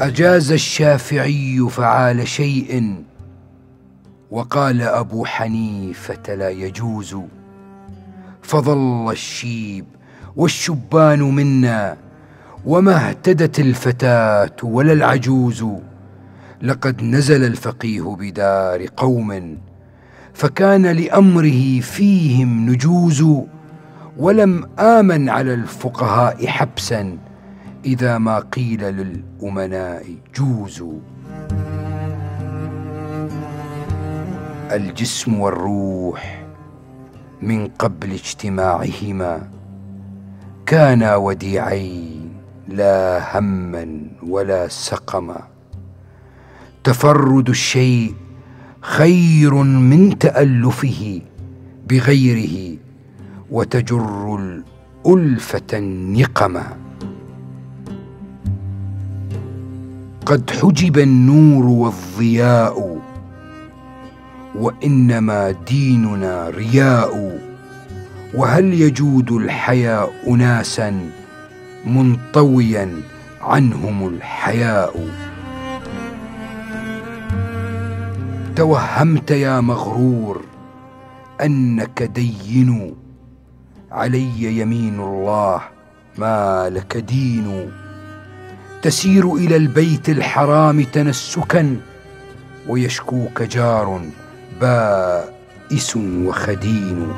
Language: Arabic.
أجاز الشافعي فعال شيء وقال أبو حنيفة لا يجوز. فظل الشيب والشبان منا وما اهتدت الفتاة ولا العجوز. لقد نزل الفقيه بدار قوم فكان لأمره فيهم نجوز ولم آمن على الفقهاء حبسا. إذا ما قيل للأمناء جوزوا. الجسم والروح من قبل اجتماعهما كانا وديعين لا هما ولا سقما. تفرد الشيء خير من تألفه بغيره وتجر الألفة النقما. قد حجب النور والضياء وإنما ديننا رياء وهل يجود الحياء اناسا منطويا عنهم الحياء؟ توهمت يا مغرور أنك دين علي يمين الله ما لك دين. تسير إلى البيت الحرام تنسكا ويشكوك جار بائس وخدين.